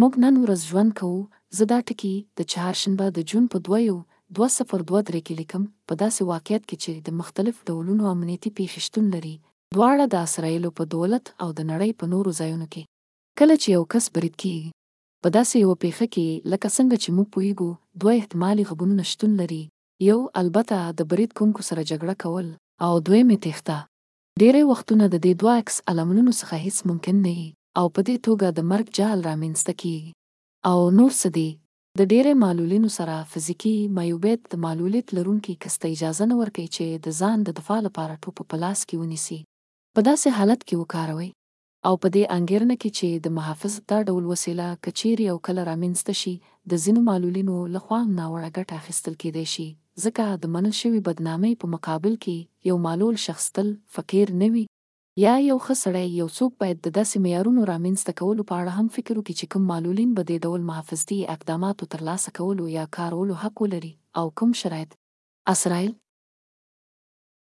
موږ نن ورځ ژوند کوو، زه دا ټکي د چهارشنبه د جون په دوه یو، دوه صفر دوه درې کې لیکم، په داسې واقعیت کې چې د مختلف ډولونو امنیتي پېښې شتون لري، دواړه د اسراییلو په دولت او د نړۍ په نورو ځایونو کې. کله چې یو کس برید کېږي، په داسې یوه پېښه کې لکه څنګه چې موږ پوهېږو، دوه احتمالي غبنونه شتون لري، یو، البته، د برید کوونکو سره جګړه کول، او دویم یې تېښته، ډېری وختونه د دې دوه عکس العملونو څخه هېڅ ممکن نه يي او په دې توګه د مرګ جهل رامينځته کيږي. او نور څه دي؟ د ډېری معلولينو سره فزيکي ميوبيت د معلوليت لرونکي کس ته اجازه نه ورکوي چې د ځان د دفاع لپاره ټوپ په لاس کې ونيسي. په داسې حالت کې وکاروئ. او په دې انګېرنه کې چې د محافظ دا ډول وسېله که چېرې او کله رامينځ ته شي د ځينو معلولينو له خوا ناوړه ګټه اخيستل کېدای شي ځکه د منل شوي بدنامۍ په مقابل کې يو معلول شخص تل فقېر نه وي يا يو ښه سړی يو څوک بايد د داسې معيارونو رامينځ ته کولو په اړه هم فکر وکړي چې کوم معلولين به دې ډول محافظتي اقداماتو تر لاسه کولو يا کارولو حق ولري او کوم شرايط اسرائيل.